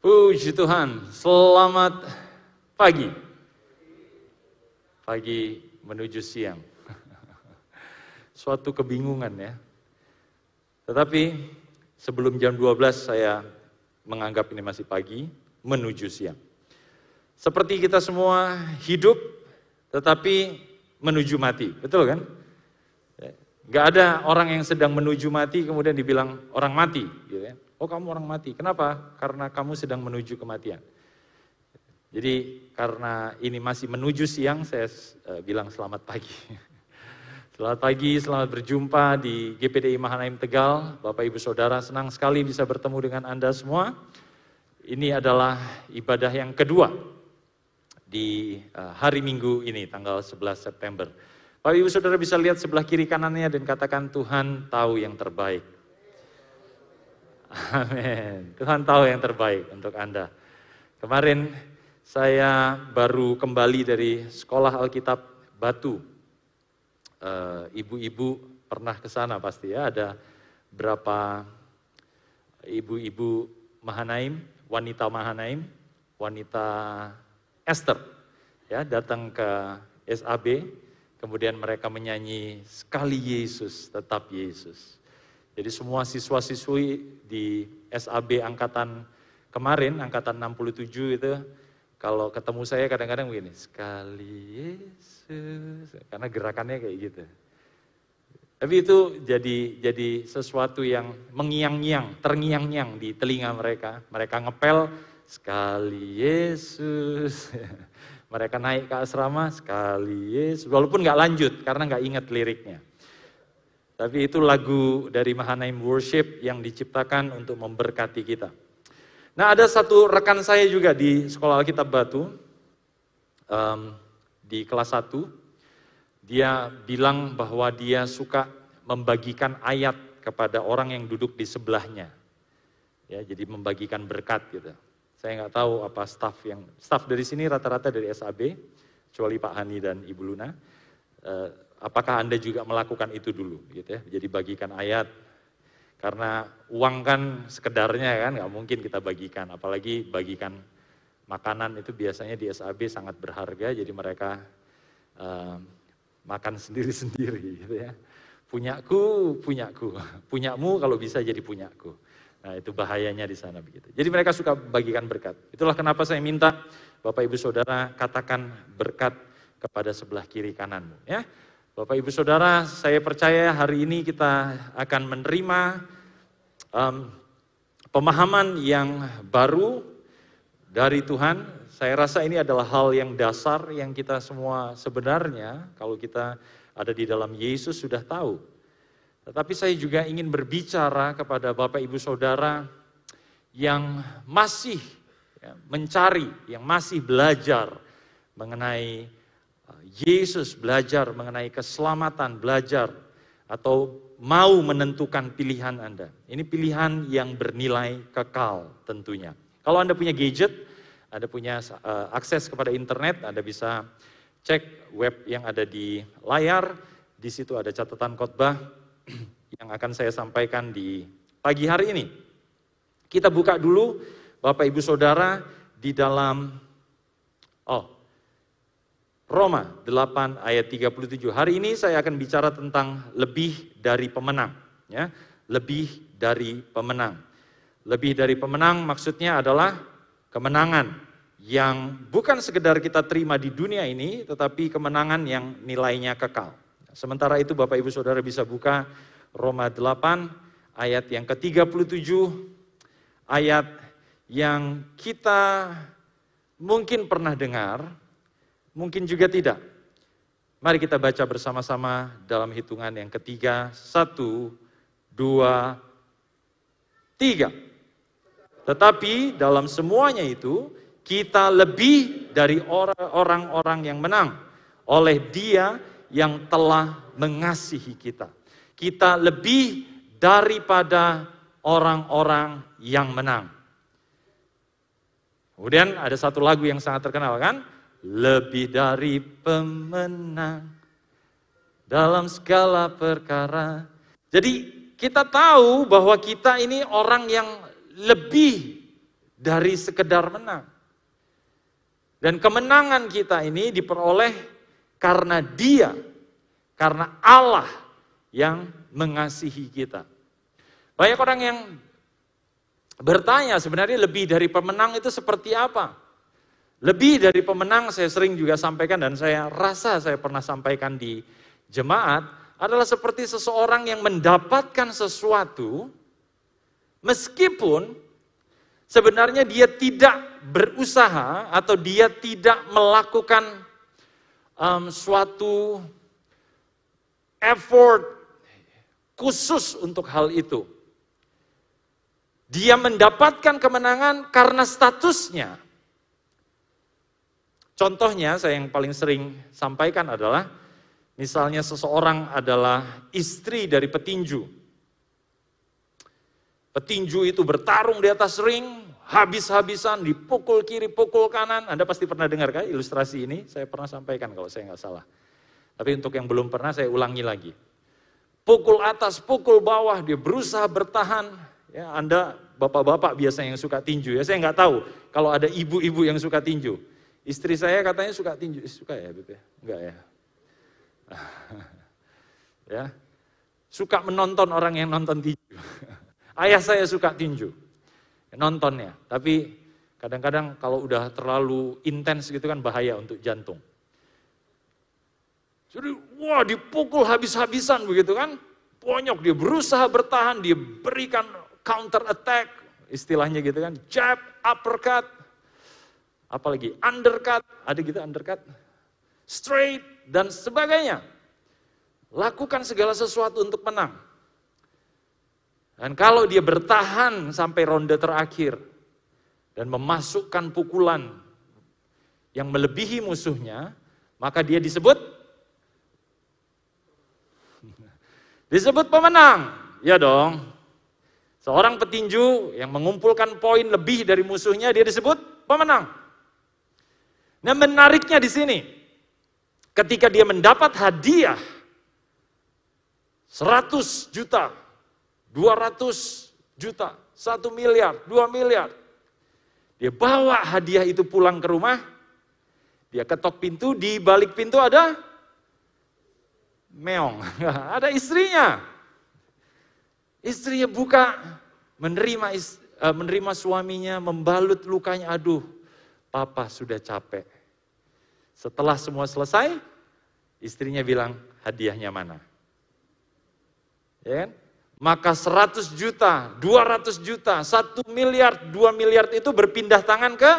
Puji Tuhan, selamat pagi. Pagi menuju siang. Suatu kebingungan ya. Tetapi sebelum jam 12 saya menganggap ini masih pagi, menuju siang. Seperti kita semua hidup, tetapi menuju mati, betul kan? Gak ada orang yang sedang menuju mati kemudian dibilang orang mati. Gitu ya. Oh kamu orang mati, kenapa? Karena kamu sedang menuju kematian. Jadi karena ini masih menuju siang, saya uh, bilang selamat pagi. Selamat pagi, selamat berjumpa di GPDI Mahanaim Tegal. Bapak Ibu Saudara, senang sekali bisa bertemu dengan Anda semua. Ini adalah ibadah yang kedua di uh, hari Minggu ini, tanggal 11 September. Bapak Ibu Saudara bisa lihat sebelah kiri kanannya dan katakan Tuhan tahu yang terbaik. Amin. Tuhan tahu yang terbaik untuk Anda. Kemarin saya baru kembali dari sekolah Alkitab Batu. Eh, ibu-ibu pernah ke sana pasti ya, ada berapa ibu-ibu Mahanaim, wanita Mahanaim, wanita Esther ya datang ke SAB Kemudian mereka menyanyi sekali Yesus, tetap Yesus. Jadi semua siswa-siswi di SAB angkatan kemarin, angkatan 67 itu, kalau ketemu saya kadang-kadang begini, sekali Yesus, karena gerakannya kayak gitu. Tapi itu jadi jadi sesuatu yang mengiang-ngiang, terngiang-ngiang di telinga mereka. Mereka ngepel sekali Yesus. Mereka naik ke asrama sekali, Yesus, walaupun nggak lanjut karena nggak ingat liriknya. Tapi itu lagu dari Mahanaim Worship yang diciptakan untuk memberkati kita. Nah ada satu rekan saya juga di sekolah Alkitab Batu, um, di kelas 1, dia bilang bahwa dia suka membagikan ayat kepada orang yang duduk di sebelahnya. Ya, jadi membagikan berkat gitu. Saya nggak tahu apa staff yang staff dari sini rata-rata dari SAB, kecuali Pak Hani dan Ibu Luna. Eh, apakah anda juga melakukan itu dulu, gitu ya? Jadi bagikan ayat, karena uang kan sekedarnya kan nggak mungkin kita bagikan, apalagi bagikan makanan itu biasanya di SAB sangat berharga, jadi mereka uh, makan sendiri-sendiri, gitu ya. Punyaku, punyaku, punyamu kalau bisa jadi punyaku. Nah itu bahayanya di sana begitu. Jadi mereka suka bagikan berkat. Itulah kenapa saya minta Bapak Ibu Saudara katakan berkat kepada sebelah kiri kananmu. Ya, Bapak Ibu Saudara, saya percaya hari ini kita akan menerima um, pemahaman yang baru dari Tuhan. Saya rasa ini adalah hal yang dasar yang kita semua sebenarnya kalau kita ada di dalam Yesus sudah tahu tetapi saya juga ingin berbicara kepada Bapak Ibu Saudara yang masih ya, mencari, yang masih belajar mengenai Yesus, belajar mengenai keselamatan, belajar atau mau menentukan pilihan Anda. Ini pilihan yang bernilai kekal tentunya. Kalau Anda punya gadget, Anda punya uh, akses kepada internet, Anda bisa cek web yang ada di layar, di situ ada catatan khotbah, yang akan saya sampaikan di pagi hari ini. Kita buka dulu Bapak Ibu Saudara di dalam oh Roma 8 ayat 37. Hari ini saya akan bicara tentang lebih dari pemenang, ya. Lebih dari pemenang. Lebih dari pemenang maksudnya adalah kemenangan yang bukan sekedar kita terima di dunia ini, tetapi kemenangan yang nilainya kekal. Sementara itu Bapak Ibu Saudara bisa buka Roma 8 ayat yang ke-37 ayat yang kita mungkin pernah dengar, mungkin juga tidak. Mari kita baca bersama-sama dalam hitungan yang ketiga. Satu, dua, tiga. Tetapi dalam semuanya itu, kita lebih dari orang-orang yang menang. Oleh dia yang telah mengasihi kita kita lebih daripada orang-orang yang menang. Kemudian ada satu lagu yang sangat terkenal kan? Lebih dari pemenang dalam segala perkara. Jadi kita tahu bahwa kita ini orang yang lebih dari sekedar menang. Dan kemenangan kita ini diperoleh karena Dia, karena Allah yang mengasihi kita. Banyak orang yang bertanya sebenarnya lebih dari pemenang itu seperti apa? Lebih dari pemenang saya sering juga sampaikan dan saya rasa saya pernah sampaikan di jemaat adalah seperti seseorang yang mendapatkan sesuatu meskipun sebenarnya dia tidak berusaha atau dia tidak melakukan um, suatu effort khusus untuk hal itu. Dia mendapatkan kemenangan karena statusnya. Contohnya saya yang paling sering sampaikan adalah misalnya seseorang adalah istri dari petinju. Petinju itu bertarung di atas ring, habis-habisan, dipukul kiri, pukul kanan. Anda pasti pernah dengar kan ilustrasi ini? Saya pernah sampaikan kalau saya nggak salah. Tapi untuk yang belum pernah saya ulangi lagi. Pukul atas, pukul bawah, dia berusaha bertahan, Ya, Anda bapak-bapak biasanya yang suka tinju ya. Saya nggak tahu kalau ada ibu-ibu yang suka tinju. Istri saya katanya suka tinju, suka ya Bebe? Enggak ya? ya. Suka menonton orang yang nonton tinju. Ayah saya suka tinju. Nontonnya, tapi kadang-kadang kalau udah terlalu intens gitu kan bahaya untuk jantung. Jadi wah dipukul habis-habisan begitu kan. Ponyok dia berusaha bertahan, dia berikan counter attack, istilahnya gitu kan, jab, uppercut, apalagi undercut, ada gitu undercut, straight, dan sebagainya. Lakukan segala sesuatu untuk menang. Dan kalau dia bertahan sampai ronde terakhir, dan memasukkan pukulan yang melebihi musuhnya, maka dia disebut disebut pemenang. Ya dong. Seorang petinju yang mengumpulkan poin lebih dari musuhnya, dia disebut pemenang. Nah menariknya di sini, ketika dia mendapat hadiah 100 juta, 200 juta, 1 miliar, 2 miliar. Dia bawa hadiah itu pulang ke rumah, dia ketok pintu, di balik pintu ada meong, ada istrinya. Istrinya buka, menerima uh, menerima suaminya, membalut lukanya. Aduh, papa sudah capek. Setelah semua selesai, istrinya bilang, hadiahnya mana? Ya kan? Maka 100 juta, 200 juta, 1 miliar, 2 miliar itu berpindah tangan ke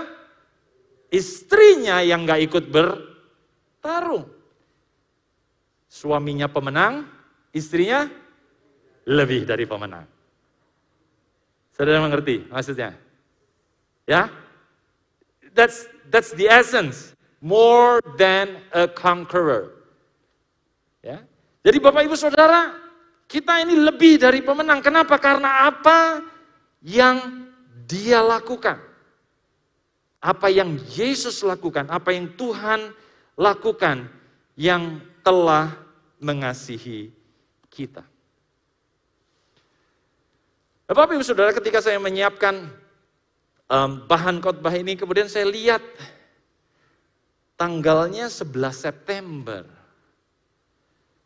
istrinya yang gak ikut bertarung. Suaminya pemenang, istrinya lebih dari pemenang. Saudara mengerti maksudnya? Ya? That's that's the essence. More than a conqueror. Ya. Jadi Bapak Ibu Saudara, kita ini lebih dari pemenang. Kenapa? Karena apa yang dia lakukan. Apa yang Yesus lakukan, apa yang Tuhan lakukan yang telah mengasihi kita. Bapak Ibu Saudara ketika saya menyiapkan um, bahan khotbah ini kemudian saya lihat tanggalnya 11 September.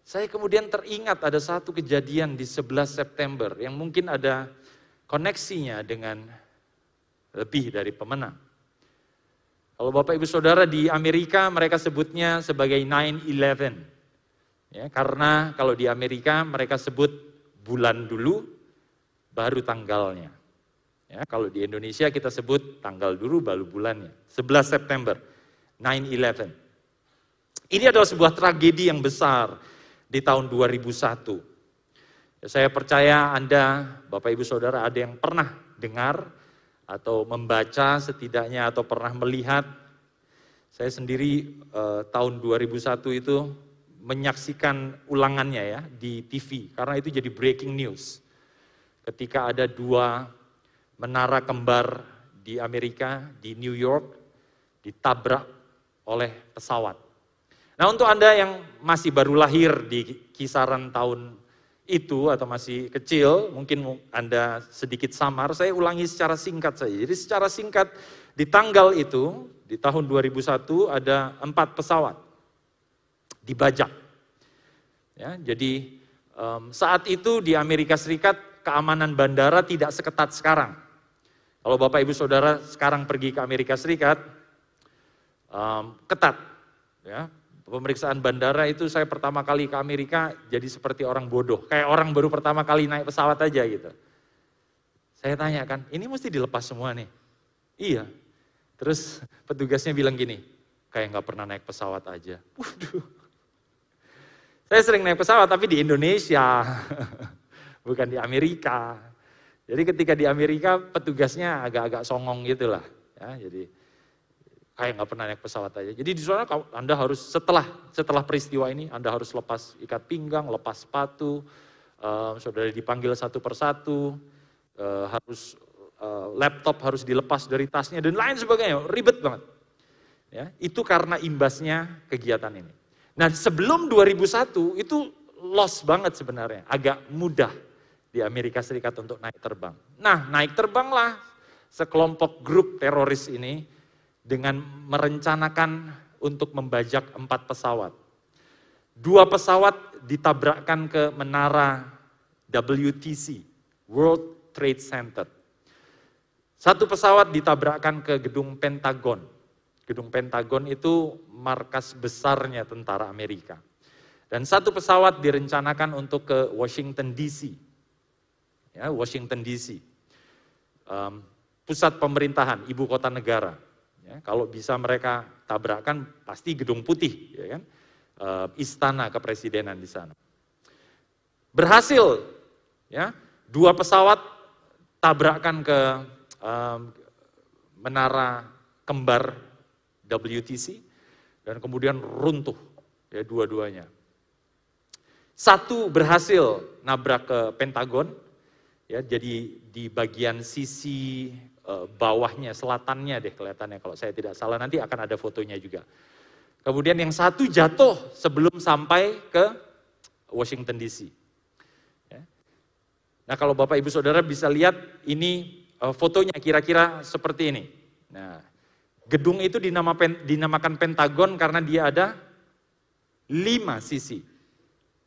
Saya kemudian teringat ada satu kejadian di 11 September yang mungkin ada koneksinya dengan lebih dari pemenang. Kalau Bapak Ibu Saudara di Amerika mereka sebutnya sebagai 9-11. Ya, karena kalau di Amerika mereka sebut bulan dulu, baru tanggalnya. Ya, kalau di Indonesia kita sebut tanggal dulu baru bulannya. 11 September 9/11. Ini adalah sebuah tragedi yang besar di tahun 2001. Ya, saya percaya Anda, Bapak Ibu Saudara, ada yang pernah dengar atau membaca setidaknya atau pernah melihat. Saya sendiri eh, tahun 2001 itu menyaksikan ulangannya ya di TV karena itu jadi breaking news ketika ada dua menara kembar di Amerika, di New York, ditabrak oleh pesawat. Nah untuk Anda yang masih baru lahir di kisaran tahun itu atau masih kecil, mungkin Anda sedikit samar, saya ulangi secara singkat saja. Jadi secara singkat di tanggal itu, di tahun 2001 ada empat pesawat dibajak. Ya, jadi um, saat itu di Amerika Serikat keamanan bandara tidak seketat sekarang. Kalau Bapak Ibu Saudara sekarang pergi ke Amerika Serikat, um, ketat. Ya, pemeriksaan bandara itu saya pertama kali ke Amerika jadi seperti orang bodoh. Kayak orang baru pertama kali naik pesawat aja gitu. Saya tanya kan, ini mesti dilepas semua nih. Iya. Terus petugasnya bilang gini, kayak nggak pernah naik pesawat aja. Waduh. Saya sering naik pesawat tapi di Indonesia, bukan di Amerika. Jadi ketika di Amerika petugasnya agak-agak songong gitu lah. Ya, jadi kayak nggak pernah naik pesawat aja. Jadi di sana Anda harus setelah setelah peristiwa ini Anda harus lepas ikat pinggang, lepas sepatu, uh, saudara dipanggil satu persatu, uh, harus uh, laptop harus dilepas dari tasnya dan lain sebagainya, ribet banget. Ya, itu karena imbasnya kegiatan ini. Nah sebelum 2001 itu loss banget sebenarnya, agak mudah di Amerika Serikat untuk naik terbang. Nah naik terbanglah sekelompok grup teroris ini dengan merencanakan untuk membajak empat pesawat. Dua pesawat ditabrakkan ke menara WTC, World Trade Center. Satu pesawat ditabrakkan ke gedung Pentagon. Gedung Pentagon itu markas besarnya tentara Amerika. Dan satu pesawat direncanakan untuk ke Washington DC. Ya, Washington DC. Um, pusat pemerintahan, ibu kota negara. Ya, kalau bisa mereka tabrakan pasti gedung putih, ya kan? E, istana kepresidenan di sana. Berhasil, ya, dua pesawat tabrakan ke e, menara kembar WTC dan kemudian runtuh ya dua-duanya. Satu berhasil nabrak ke Pentagon, ya jadi di bagian sisi Eh, bawahnya, selatannya deh kelihatannya kalau saya tidak salah nanti akan ada fotonya juga. Kemudian yang satu jatuh sebelum sampai ke Washington DC. Ya. Nah kalau Bapak Ibu Saudara bisa lihat ini uh, fotonya kira-kira seperti ini. Nah gedung itu dinama, dinamakan Pentagon karena dia ada lima sisi.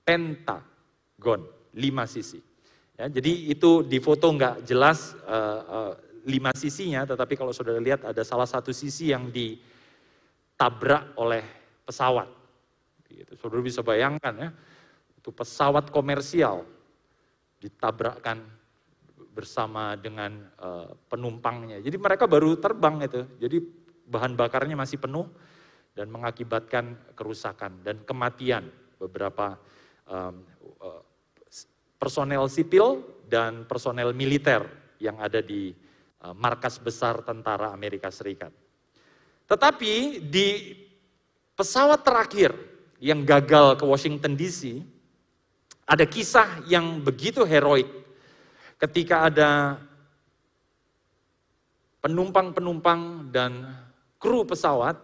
Pentagon, lima sisi. Ya, jadi itu di foto nggak jelas uh, uh, lima sisinya, tetapi kalau saudara lihat ada salah satu sisi yang ditabrak oleh pesawat. Gitu. Saudara bisa bayangkan ya, itu pesawat komersial ditabrakkan bersama dengan uh, penumpangnya. Jadi mereka baru terbang itu, jadi bahan bakarnya masih penuh dan mengakibatkan kerusakan dan kematian beberapa um, personel sipil dan personel militer yang ada di Eh, markas besar tentara Amerika Serikat. Tetapi di pesawat terakhir yang gagal ke Washington DC, ada kisah yang begitu heroik ketika ada penumpang-penumpang dan kru pesawat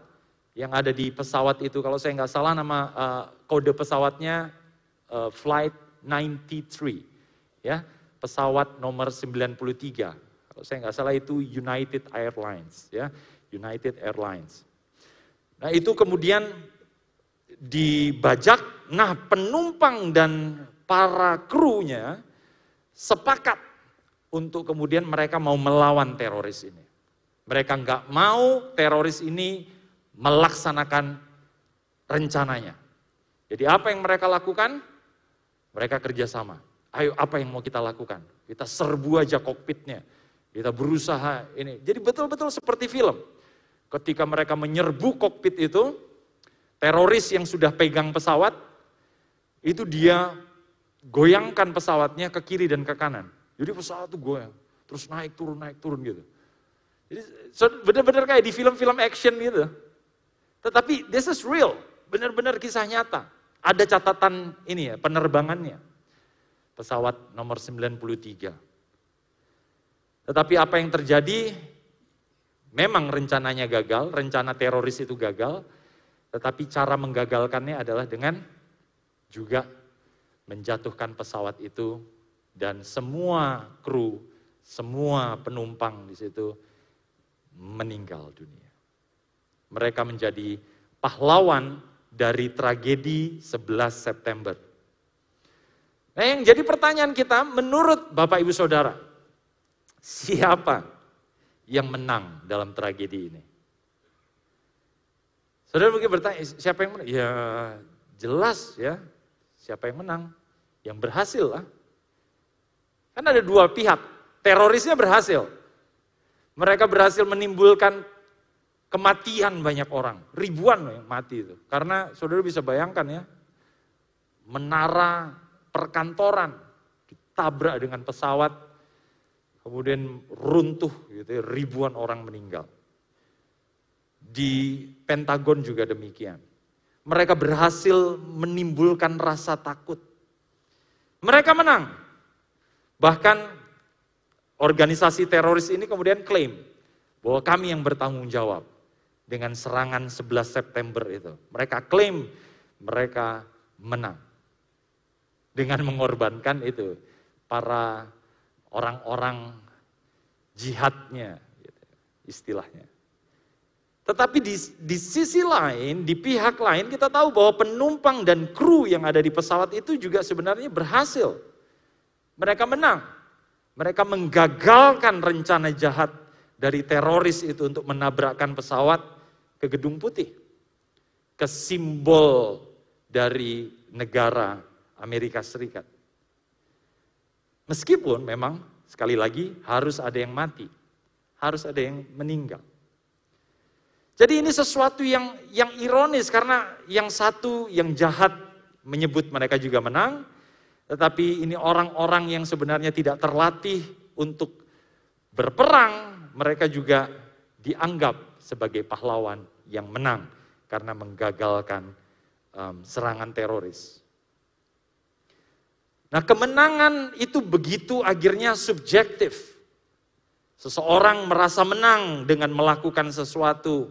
yang ada di pesawat itu, kalau saya nggak salah nama uh, kode pesawatnya uh, Flight 93, ya pesawat nomor 93 kalau saya nggak salah itu United Airlines, ya, United Airlines. Nah itu kemudian dibajak, nah penumpang dan para krunya sepakat untuk kemudian mereka mau melawan teroris ini. Mereka nggak mau teroris ini melaksanakan rencananya. Jadi apa yang mereka lakukan? Mereka kerjasama. Ayo apa yang mau kita lakukan? Kita serbu aja kokpitnya. Kita berusaha ini. Jadi betul-betul seperti film. Ketika mereka menyerbu kokpit itu, teroris yang sudah pegang pesawat, itu dia goyangkan pesawatnya ke kiri dan ke kanan. Jadi pesawat itu goyang, terus naik turun naik turun gitu. Jadi benar-benar kayak di film-film action gitu. Tetapi this is real, benar-benar kisah nyata. Ada catatan ini ya, penerbangannya. Pesawat nomor 93. Tetapi apa yang terjadi, memang rencananya gagal, rencana teroris itu gagal, tetapi cara menggagalkannya adalah dengan juga menjatuhkan pesawat itu dan semua kru, semua penumpang di situ meninggal dunia. Mereka menjadi pahlawan dari tragedi 11 September. Nah yang jadi pertanyaan kita, menurut Bapak Ibu Saudara, siapa yang menang dalam tragedi ini? Saudara mungkin bertanya, siapa yang menang? Ya jelas ya, siapa yang menang? Yang berhasil lah. Kan ada dua pihak, terorisnya berhasil. Mereka berhasil menimbulkan kematian banyak orang, ribuan yang mati itu. Karena saudara bisa bayangkan ya, menara perkantoran ditabrak dengan pesawat, kemudian runtuh gitu ya, ribuan orang meninggal. Di Pentagon juga demikian. Mereka berhasil menimbulkan rasa takut. Mereka menang. Bahkan organisasi teroris ini kemudian klaim bahwa kami yang bertanggung jawab dengan serangan 11 September itu. Mereka klaim mereka menang. Dengan mengorbankan itu para orang-orang jihadnya, istilahnya. Tetapi di, di sisi lain, di pihak lain kita tahu bahwa penumpang dan kru yang ada di pesawat itu juga sebenarnya berhasil. Mereka menang. Mereka menggagalkan rencana jahat dari teroris itu untuk menabrakkan pesawat ke Gedung Putih. Ke simbol dari negara Amerika Serikat. Meskipun memang sekali lagi harus ada yang mati. Harus ada yang meninggal. Jadi ini sesuatu yang yang ironis karena yang satu yang jahat menyebut mereka juga menang, tetapi ini orang-orang yang sebenarnya tidak terlatih untuk berperang, mereka juga dianggap sebagai pahlawan yang menang karena menggagalkan um, serangan teroris. Nah, kemenangan itu begitu akhirnya subjektif. Seseorang merasa menang dengan melakukan sesuatu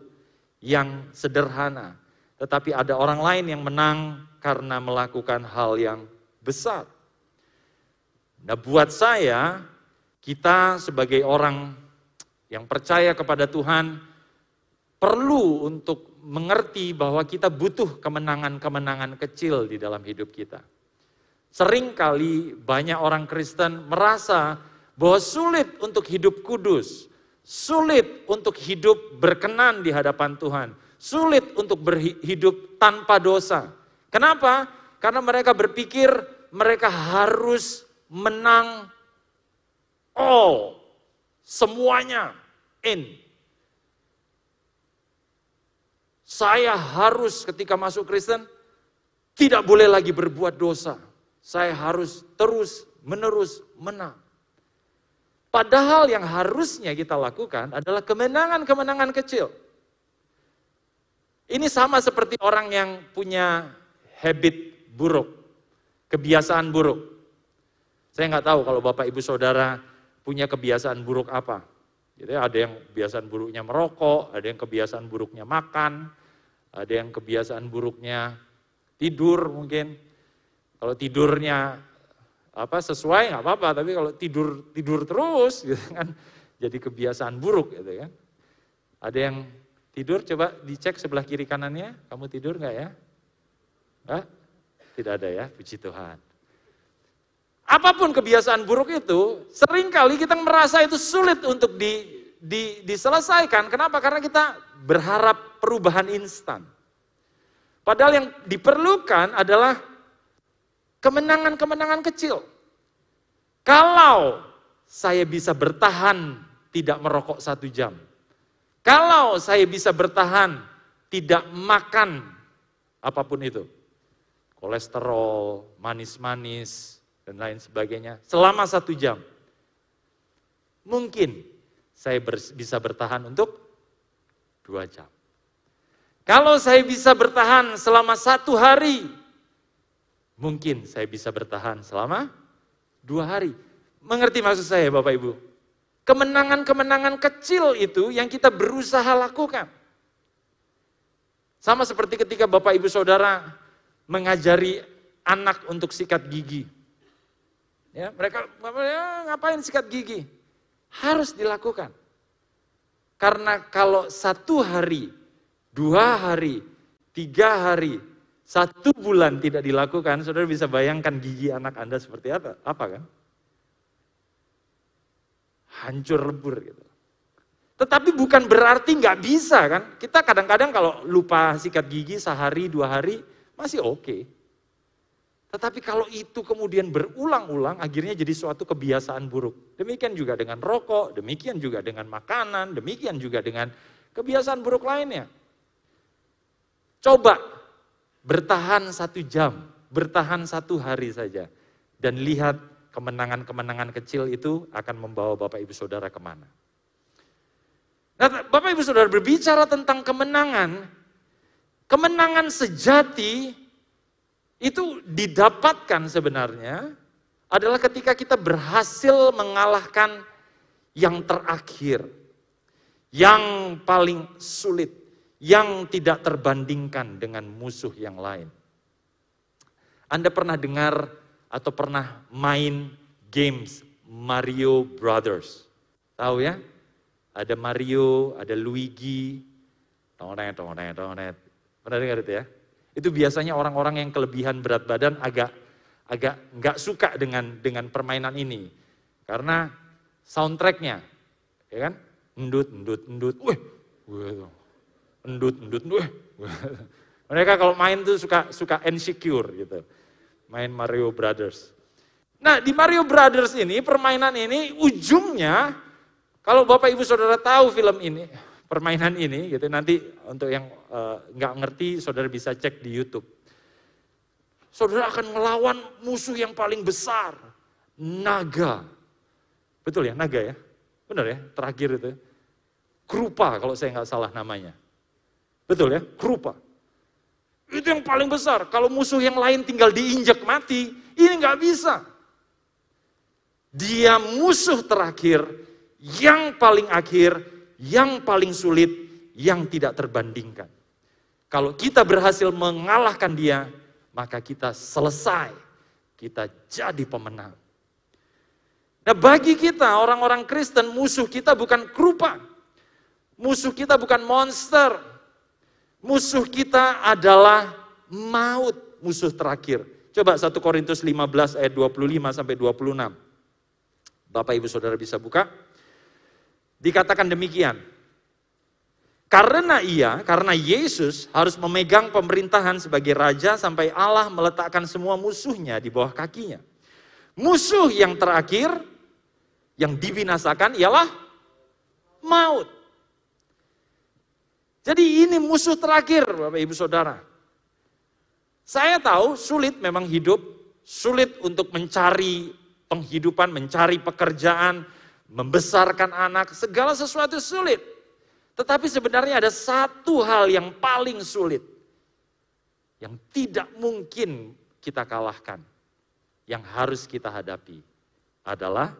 yang sederhana. Tetapi ada orang lain yang menang karena melakukan hal yang besar. Nah buat saya, kita sebagai orang yang percaya kepada Tuhan, perlu untuk mengerti bahwa kita butuh kemenangan-kemenangan kecil di dalam hidup kita. Seringkali banyak orang Kristen merasa bahwa sulit untuk hidup kudus, Sulit untuk hidup berkenan di hadapan Tuhan. Sulit untuk berhidup tanpa dosa. Kenapa? Karena mereka berpikir mereka harus menang all. Semuanya in. Saya harus ketika masuk Kristen tidak boleh lagi berbuat dosa. Saya harus terus menerus menang. Padahal yang harusnya kita lakukan adalah kemenangan-kemenangan kecil. Ini sama seperti orang yang punya habit buruk, kebiasaan buruk. Saya nggak tahu kalau Bapak Ibu Saudara punya kebiasaan buruk apa. Jadi ada yang kebiasaan buruknya merokok, ada yang kebiasaan buruknya makan, ada yang kebiasaan buruknya tidur mungkin. Kalau tidurnya apa sesuai nggak apa-apa, tapi kalau tidur tidur terus gitu kan jadi kebiasaan buruk gitu kan. Ada yang tidur coba dicek sebelah kiri kanannya, kamu tidur nggak ya? Hah? Tidak ada ya, puji Tuhan. Apa pun kebiasaan buruk itu, sering kali kita merasa itu sulit untuk di, di, diselesaikan. Kenapa? Karena kita berharap perubahan instan. Padahal yang diperlukan adalah kemenangan-kemenangan kecil. Kalau saya bisa bertahan tidak merokok satu jam. Kalau saya bisa bertahan tidak makan apa pun itu. Kolesterol, manis-manis, dan lain sebagainya. Selama satu jam. Mungkin saya bisa bertahan untuk dua jam. Kalau saya bisa bertahan selama satu hari, Mungkin saya bisa bertahan selama dua hari. Mengerti maksud saya Bapak Ibu? Kemenangan-kemenangan kecil itu yang kita berusaha lakukan. Sama seperti ketika Bapak Ibu Saudara mengajari anak untuk sikat gigi. Ya, mereka ya, ngapain sikat gigi? Harus dilakukan. Karena kalau satu hari, dua hari, tiga hari, satu bulan tidak dilakukan, saudara bisa bayangkan gigi anak Anda seperti apa, apa kan? Hancur lebur gitu. Tetapi bukan berarti nggak bisa kan? Kita kadang-kadang kalau lupa sikat gigi sehari, dua hari, masih oke. Okay. Tetapi kalau itu kemudian berulang-ulang, akhirnya jadi suatu kebiasaan buruk. Demikian juga dengan rokok, demikian juga dengan makanan, demikian juga dengan kebiasaan buruk lainnya. Coba bertahan satu jam, bertahan satu hari saja. Dan lihat kemenangan-kemenangan kecil itu akan membawa Bapak Ibu Saudara ke mana. Nah, Bapak Ibu Saudara berbicara tentang kemenangan, kemenangan sejati itu didapatkan sebenarnya adalah ketika kita berhasil mengalahkan yang terakhir, yang paling sulit, yang tidak terbandingkan dengan musuh yang lain. Anda pernah dengar atau pernah main games Mario Brothers? Tahu ya? Ada Mario, ada Luigi, tonet, tonet, tonet. Pernah dengar itu ya? Itu biasanya orang-orang yang kelebihan berat badan agak agak nggak suka dengan dengan permainan ini karena soundtracknya, ya kan? Endut, endut, endut, wih, endut, endut, wih. Mereka kalau main tuh suka suka insecure gitu, main Mario Brothers. Nah di Mario Brothers ini permainan ini ujungnya kalau bapak ibu saudara tahu film ini, permainan ini gitu nanti untuk yang uh, nggak ngerti saudara bisa cek di YouTube. Saudara akan melawan musuh yang paling besar, naga. Betul ya, naga ya? Benar ya, terakhir itu. Krupa kalau saya nggak salah namanya. Betul ya, krupa. Itu yang paling besar. Kalau musuh yang lain tinggal diinjak mati, ini nggak bisa. Dia musuh terakhir, yang paling akhir, yang paling sulit, yang tidak terbandingkan. Kalau kita berhasil mengalahkan dia, maka kita selesai. Kita jadi pemenang. Nah bagi kita orang-orang Kristen, musuh kita bukan kerupa. Musuh kita bukan monster. Musuh kita adalah maut, musuh terakhir. Coba 1 Korintus 15 ayat 25 sampai 26. Bapak Ibu Saudara bisa buka. Dikatakan demikian. Karena ia, karena Yesus harus memegang pemerintahan sebagai raja sampai Allah meletakkan semua musuhnya di bawah kakinya. Musuh yang terakhir yang dibinasakan ialah maut. Jadi ini musuh terakhir Bapak Ibu Saudara. Saya tahu sulit memang hidup, sulit untuk mencari penghidupan, mencari pekerjaan, membesarkan anak, segala sesuatu sulit. Tetapi sebenarnya ada satu hal yang paling sulit. Yang tidak mungkin kita kalahkan. Yang harus kita hadapi adalah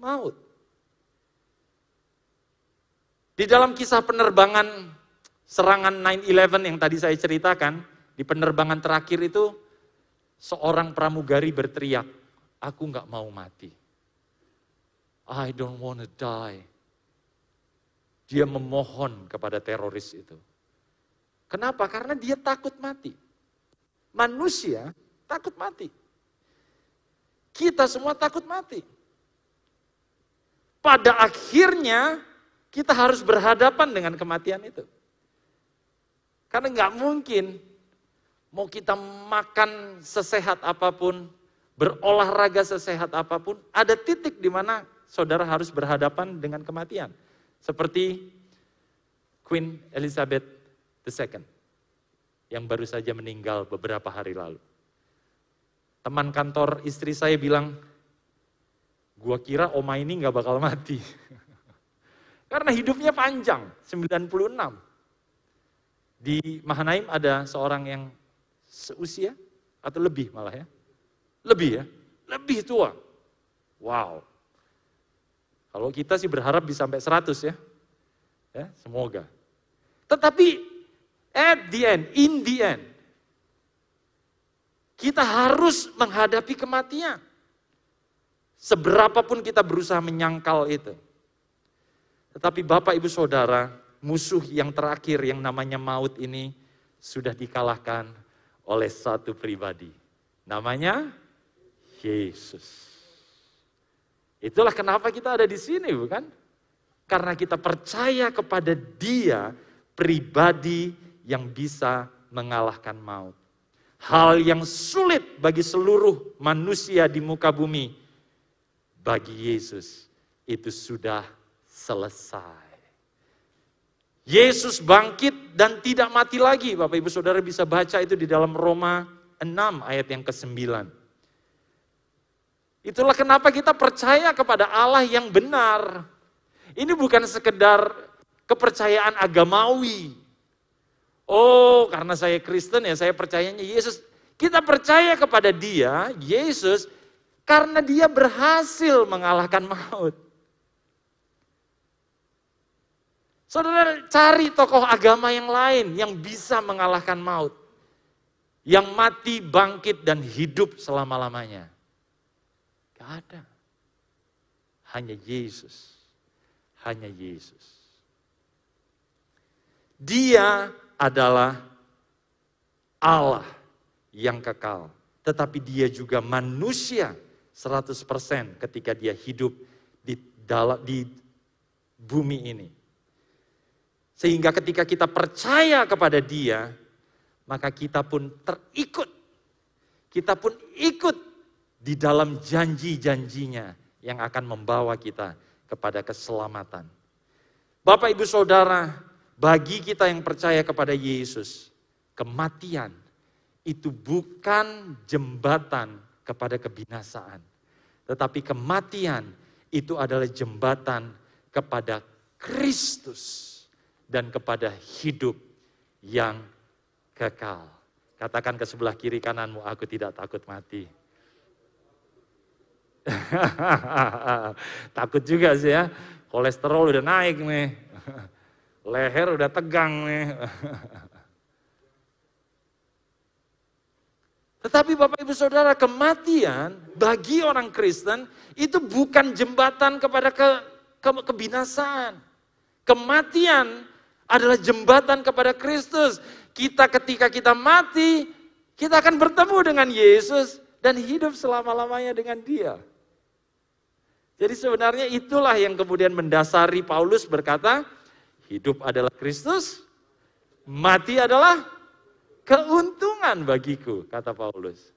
maut. Di dalam kisah penerbangan serangan 9-11 yang tadi saya ceritakan, di penerbangan terakhir itu seorang pramugari berteriak, aku nggak mau mati. I don't want to die. Dia memohon kepada teroris itu. Kenapa? Karena dia takut mati. Manusia takut mati. Kita semua takut mati. Pada akhirnya kita harus berhadapan dengan kematian itu. Karena nggak mungkin mau kita makan sesehat apa pun, berolahraga sesehat apa pun, ada titik di mana saudara harus berhadapan dengan kematian. Seperti Queen Elizabeth II yang baru saja meninggal beberapa hari lalu. Teman kantor istri saya bilang, gua kira oma ini nggak bakal mati. Karena hidupnya panjang, 96. Di Mahanaim ada seorang yang seusia atau lebih malah ya. Lebih ya, lebih tua. Wow, kalau kita sih berharap bisa sampai 100 ya. Ya, semoga. Tetapi at the end, in the end, Kita harus menghadapi kematian. Seberapapun kita berusaha menyangkal itu. Tetapi Bapak Ibu Saudara, musuh yang terakhir yang namanya maut ini sudah dikalahkan oleh satu pribadi. Namanya Yesus. Itulah kenapa kita ada di sini, bukan? Karena kita percaya kepada Dia pribadi yang bisa mengalahkan maut. Hal yang sulit bagi seluruh manusia di muka bumi, bagi Yesus itu sudah selesai. Yesus bangkit dan tidak mati lagi. Bapak Ibu Saudara bisa baca itu di dalam Roma 6 ayat yang ke-9. Itulah kenapa kita percaya kepada Allah yang benar. Ini bukan sekedar kepercayaan agamawi. Oh, karena saya Kristen ya saya percayanya Yesus. Kita percaya kepada dia, Yesus, karena dia berhasil mengalahkan maut. Saudara cari tokoh agama yang lain yang bisa mengalahkan maut. Yang mati, bangkit, dan hidup selama-lamanya. Ada. Hanya Yesus. Hanya Yesus. Dia adalah Allah yang kekal. Tetapi dia juga manusia 100% ketika dia hidup di, dalam, di bumi ini. Sehingga ketika kita percaya kepada dia, maka kita pun terikut. Kita pun ikut di dalam janji-janjinya yang akan membawa kita kepada keselamatan. Bapak, Ibu, Saudara, bagi kita yang percaya kepada Yesus, kematian itu bukan jembatan kepada kebinasaan. Tetapi kematian itu adalah jembatan kepada Kristus dan kepada hidup yang kekal. Katakan ke sebelah kiri kananmu, aku tidak takut mati. takut juga sih ya, kolesterol udah naik nih. Leher udah tegang nih. Tetapi Bapak Ibu Saudara, kematian bagi orang Kristen itu bukan jembatan kepada ke, ke, kebinasaan. Kematian adalah jembatan kepada Kristus. Kita ketika kita mati, kita akan bertemu dengan Yesus dan hidup selama-lamanya dengan dia. Jadi sebenarnya itulah yang kemudian mendasari Paulus berkata, Hidup adalah Kristus, mati adalah keuntungan bagiku, kata Paulus.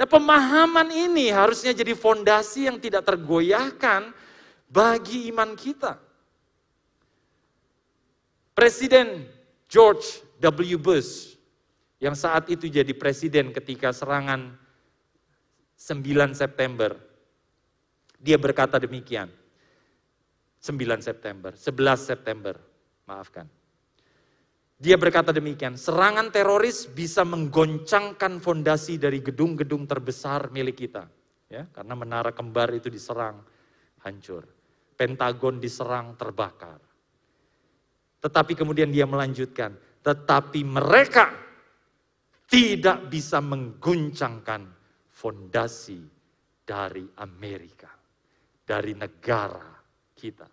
Nah pemahaman ini harusnya jadi fondasi yang tidak tergoyahkan bagi iman kita. Presiden George W. Bush yang saat itu jadi presiden ketika serangan 9 September, dia berkata demikian, 9 September, 11 September, maafkan. Dia berkata demikian, serangan teroris bisa menggoncangkan fondasi dari gedung-gedung terbesar milik kita. Ya, karena menara kembar itu diserang, hancur. Pentagon diserang, terbakar. Tetapi kemudian dia melanjutkan, tetapi mereka tidak bisa mengguncangkan fondasi dari Amerika, dari negara kita.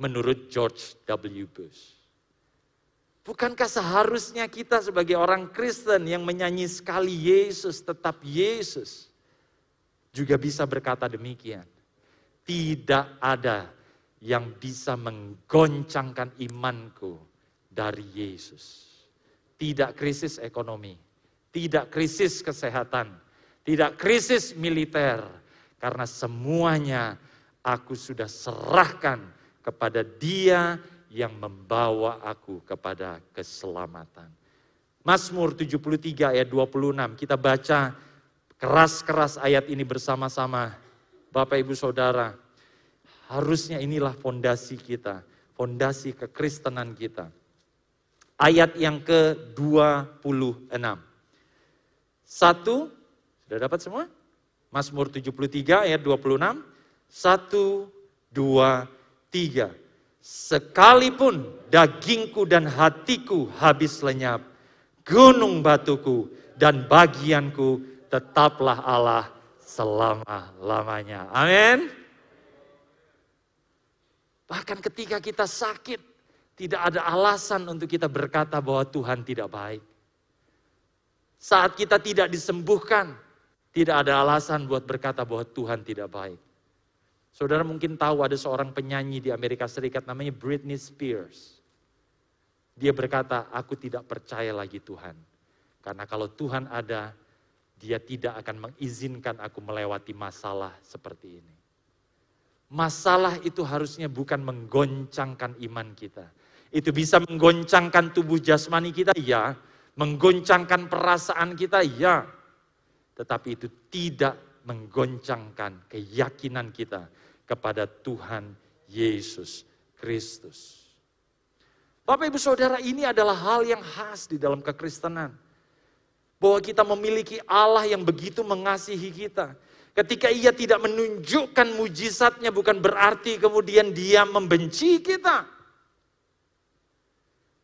Menurut George W. Bush. Bukankah seharusnya kita sebagai orang Kristen yang menyanyi sekali Yesus, tetap Yesus, juga bisa berkata demikian. Tidak ada yang bisa menggoncangkan imanku dari Yesus. Tidak krisis ekonomi, tidak krisis kesehatan, tidak krisis militer, karena semuanya aku sudah serahkan kepada dia yang membawa aku kepada keselamatan. Mazmur 73 ayat 26, kita baca keras-keras ayat ini bersama-sama. Bapak Ibu Saudara, harusnya inilah fondasi kita, fondasi kekristenan kita. Ayat yang ke-26. Satu, sudah dapat semua? Mazmur 73 ayat 26. Satu, dua, tiga. Sekalipun dagingku dan hatiku habis lenyap, gunung batuku dan bagianku tetaplah Allah selama-lamanya. Amin. Bahkan ketika kita sakit, tidak ada alasan untuk kita berkata bahwa Tuhan tidak baik. Saat kita tidak disembuhkan, tidak ada alasan buat berkata bahwa Tuhan tidak baik. Saudara mungkin tahu ada seorang penyanyi di Amerika Serikat namanya Britney Spears. Dia berkata, aku tidak percaya lagi Tuhan. Karena kalau Tuhan ada, dia tidak akan mengizinkan aku melewati masalah seperti ini. Masalah itu harusnya bukan menggoncangkan iman kita. Itu bisa menggoncangkan tubuh jasmani kita, ya. Menggoncangkan perasaan kita, ya. Tetapi itu tidak menggoncangkan keyakinan kita kepada Tuhan Yesus Kristus. Bapak ibu saudara ini adalah hal yang khas di dalam kekristenan bahwa kita memiliki Allah yang begitu mengasihi kita. Ketika ia tidak menunjukkan mujizatnya bukan berarti kemudian dia membenci kita.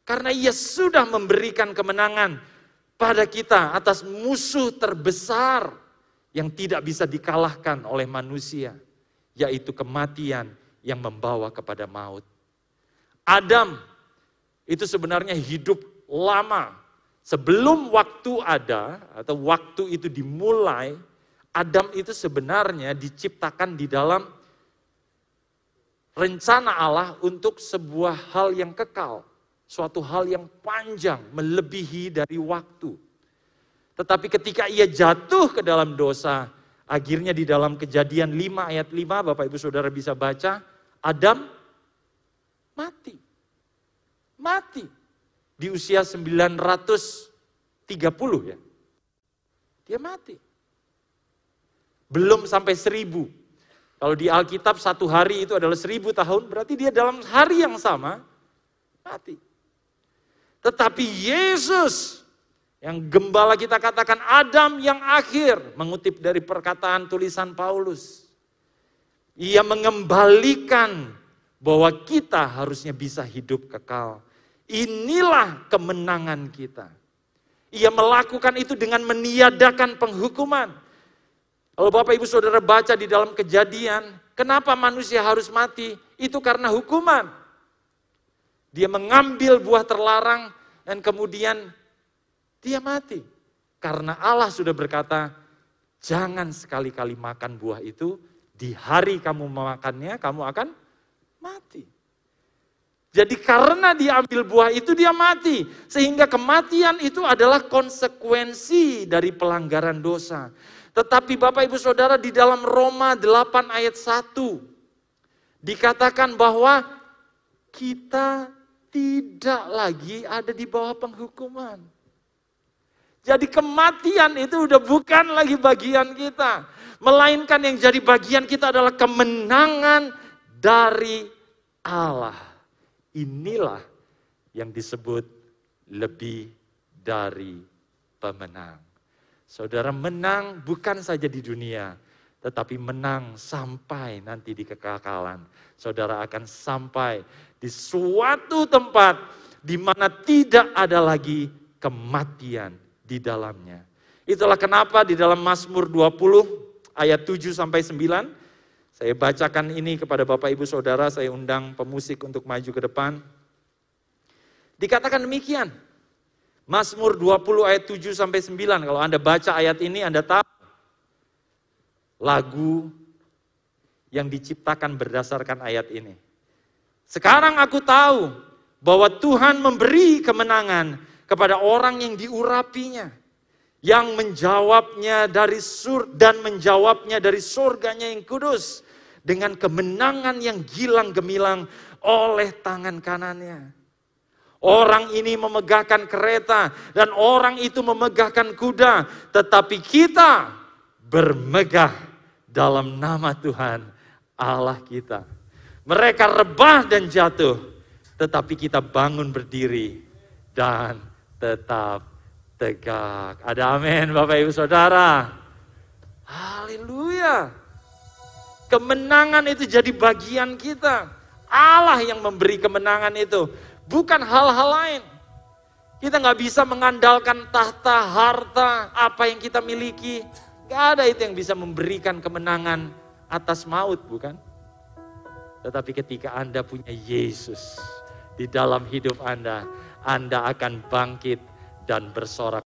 Karena ia sudah memberikan kemenangan pada kita atas musuh terbesar yang tidak bisa dikalahkan oleh manusia, yaitu kematian yang membawa kepada maut. Adam itu sebenarnya hidup lama Sebelum waktu ada atau waktu itu dimulai, Adam itu sebenarnya diciptakan di dalam rencana Allah untuk sebuah hal yang kekal, suatu hal yang panjang, melebihi dari waktu. Tetapi ketika ia jatuh ke dalam dosa, akhirnya di dalam kejadian 5 ayat 5, Bapak Ibu Saudara bisa baca, Adam mati. Mati di usia 930 ya. Dia mati. Belum sampai seribu. Kalau di Alkitab satu hari itu adalah seribu tahun, berarti dia dalam hari yang sama mati. Tetapi Yesus yang gembala kita katakan Adam yang akhir, mengutip dari perkataan tulisan Paulus. Ia mengembalikan bahwa kita harusnya bisa hidup kekal. Inilah kemenangan kita. Ia melakukan itu dengan meniadakan penghukuman. Kalau Bapak Ibu Saudara baca di dalam kejadian, kenapa manusia harus mati? Itu karena hukuman. Dia mengambil buah terlarang dan kemudian dia mati. Karena Allah sudah berkata, jangan sekali-kali makan buah itu, di hari kamu memakannya, kamu akan mati. Jadi karena dia ambil buah itu dia mati. Sehingga kematian itu adalah konsekuensi dari pelanggaran dosa. Tetapi Bapak Ibu Saudara di dalam Roma 8 ayat 1 dikatakan bahwa kita tidak lagi ada di bawah penghukuman. Jadi kematian itu udah bukan lagi bagian kita. Melainkan yang jadi bagian kita adalah kemenangan dari Allah. Inilah yang disebut lebih dari pemenang. Saudara menang bukan saja di dunia, tetapi menang sampai nanti di kekekalan. Saudara akan sampai di suatu tempat di mana tidak ada lagi kematian di dalamnya. Itulah kenapa di dalam Mazmur 20 ayat 7 sampai 9 saya bacakan ini kepada Bapak Ibu Saudara, saya undang pemusik untuk maju ke depan. Dikatakan demikian. Mazmur 20 ayat 7 sampai 9. Kalau Anda baca ayat ini Anda tahu lagu yang diciptakan berdasarkan ayat ini. Sekarang aku tahu bahwa Tuhan memberi kemenangan kepada orang yang diurapinya. Yang menjawabnya dari sur dan menjawabnya dari surganya yang kudus dengan kemenangan yang gilang gemilang oleh tangan kanannya. Orang ini memegahkan kereta dan orang itu memegahkan kuda, tetapi kita bermegah dalam nama Tuhan Allah kita. Mereka rebah dan jatuh, tetapi kita bangun berdiri dan tetap tegak. Ada amin Bapak Ibu Saudara. Haleluya. Kemenangan itu jadi bagian kita. Allah yang memberi kemenangan itu, bukan hal-hal lain. Kita nggak bisa mengandalkan tahta, harta, apa yang kita miliki. Gak ada itu yang bisa memberikan kemenangan atas maut, bukan? Tetapi ketika Anda punya Yesus di dalam hidup Anda, Anda akan bangkit dan bersorak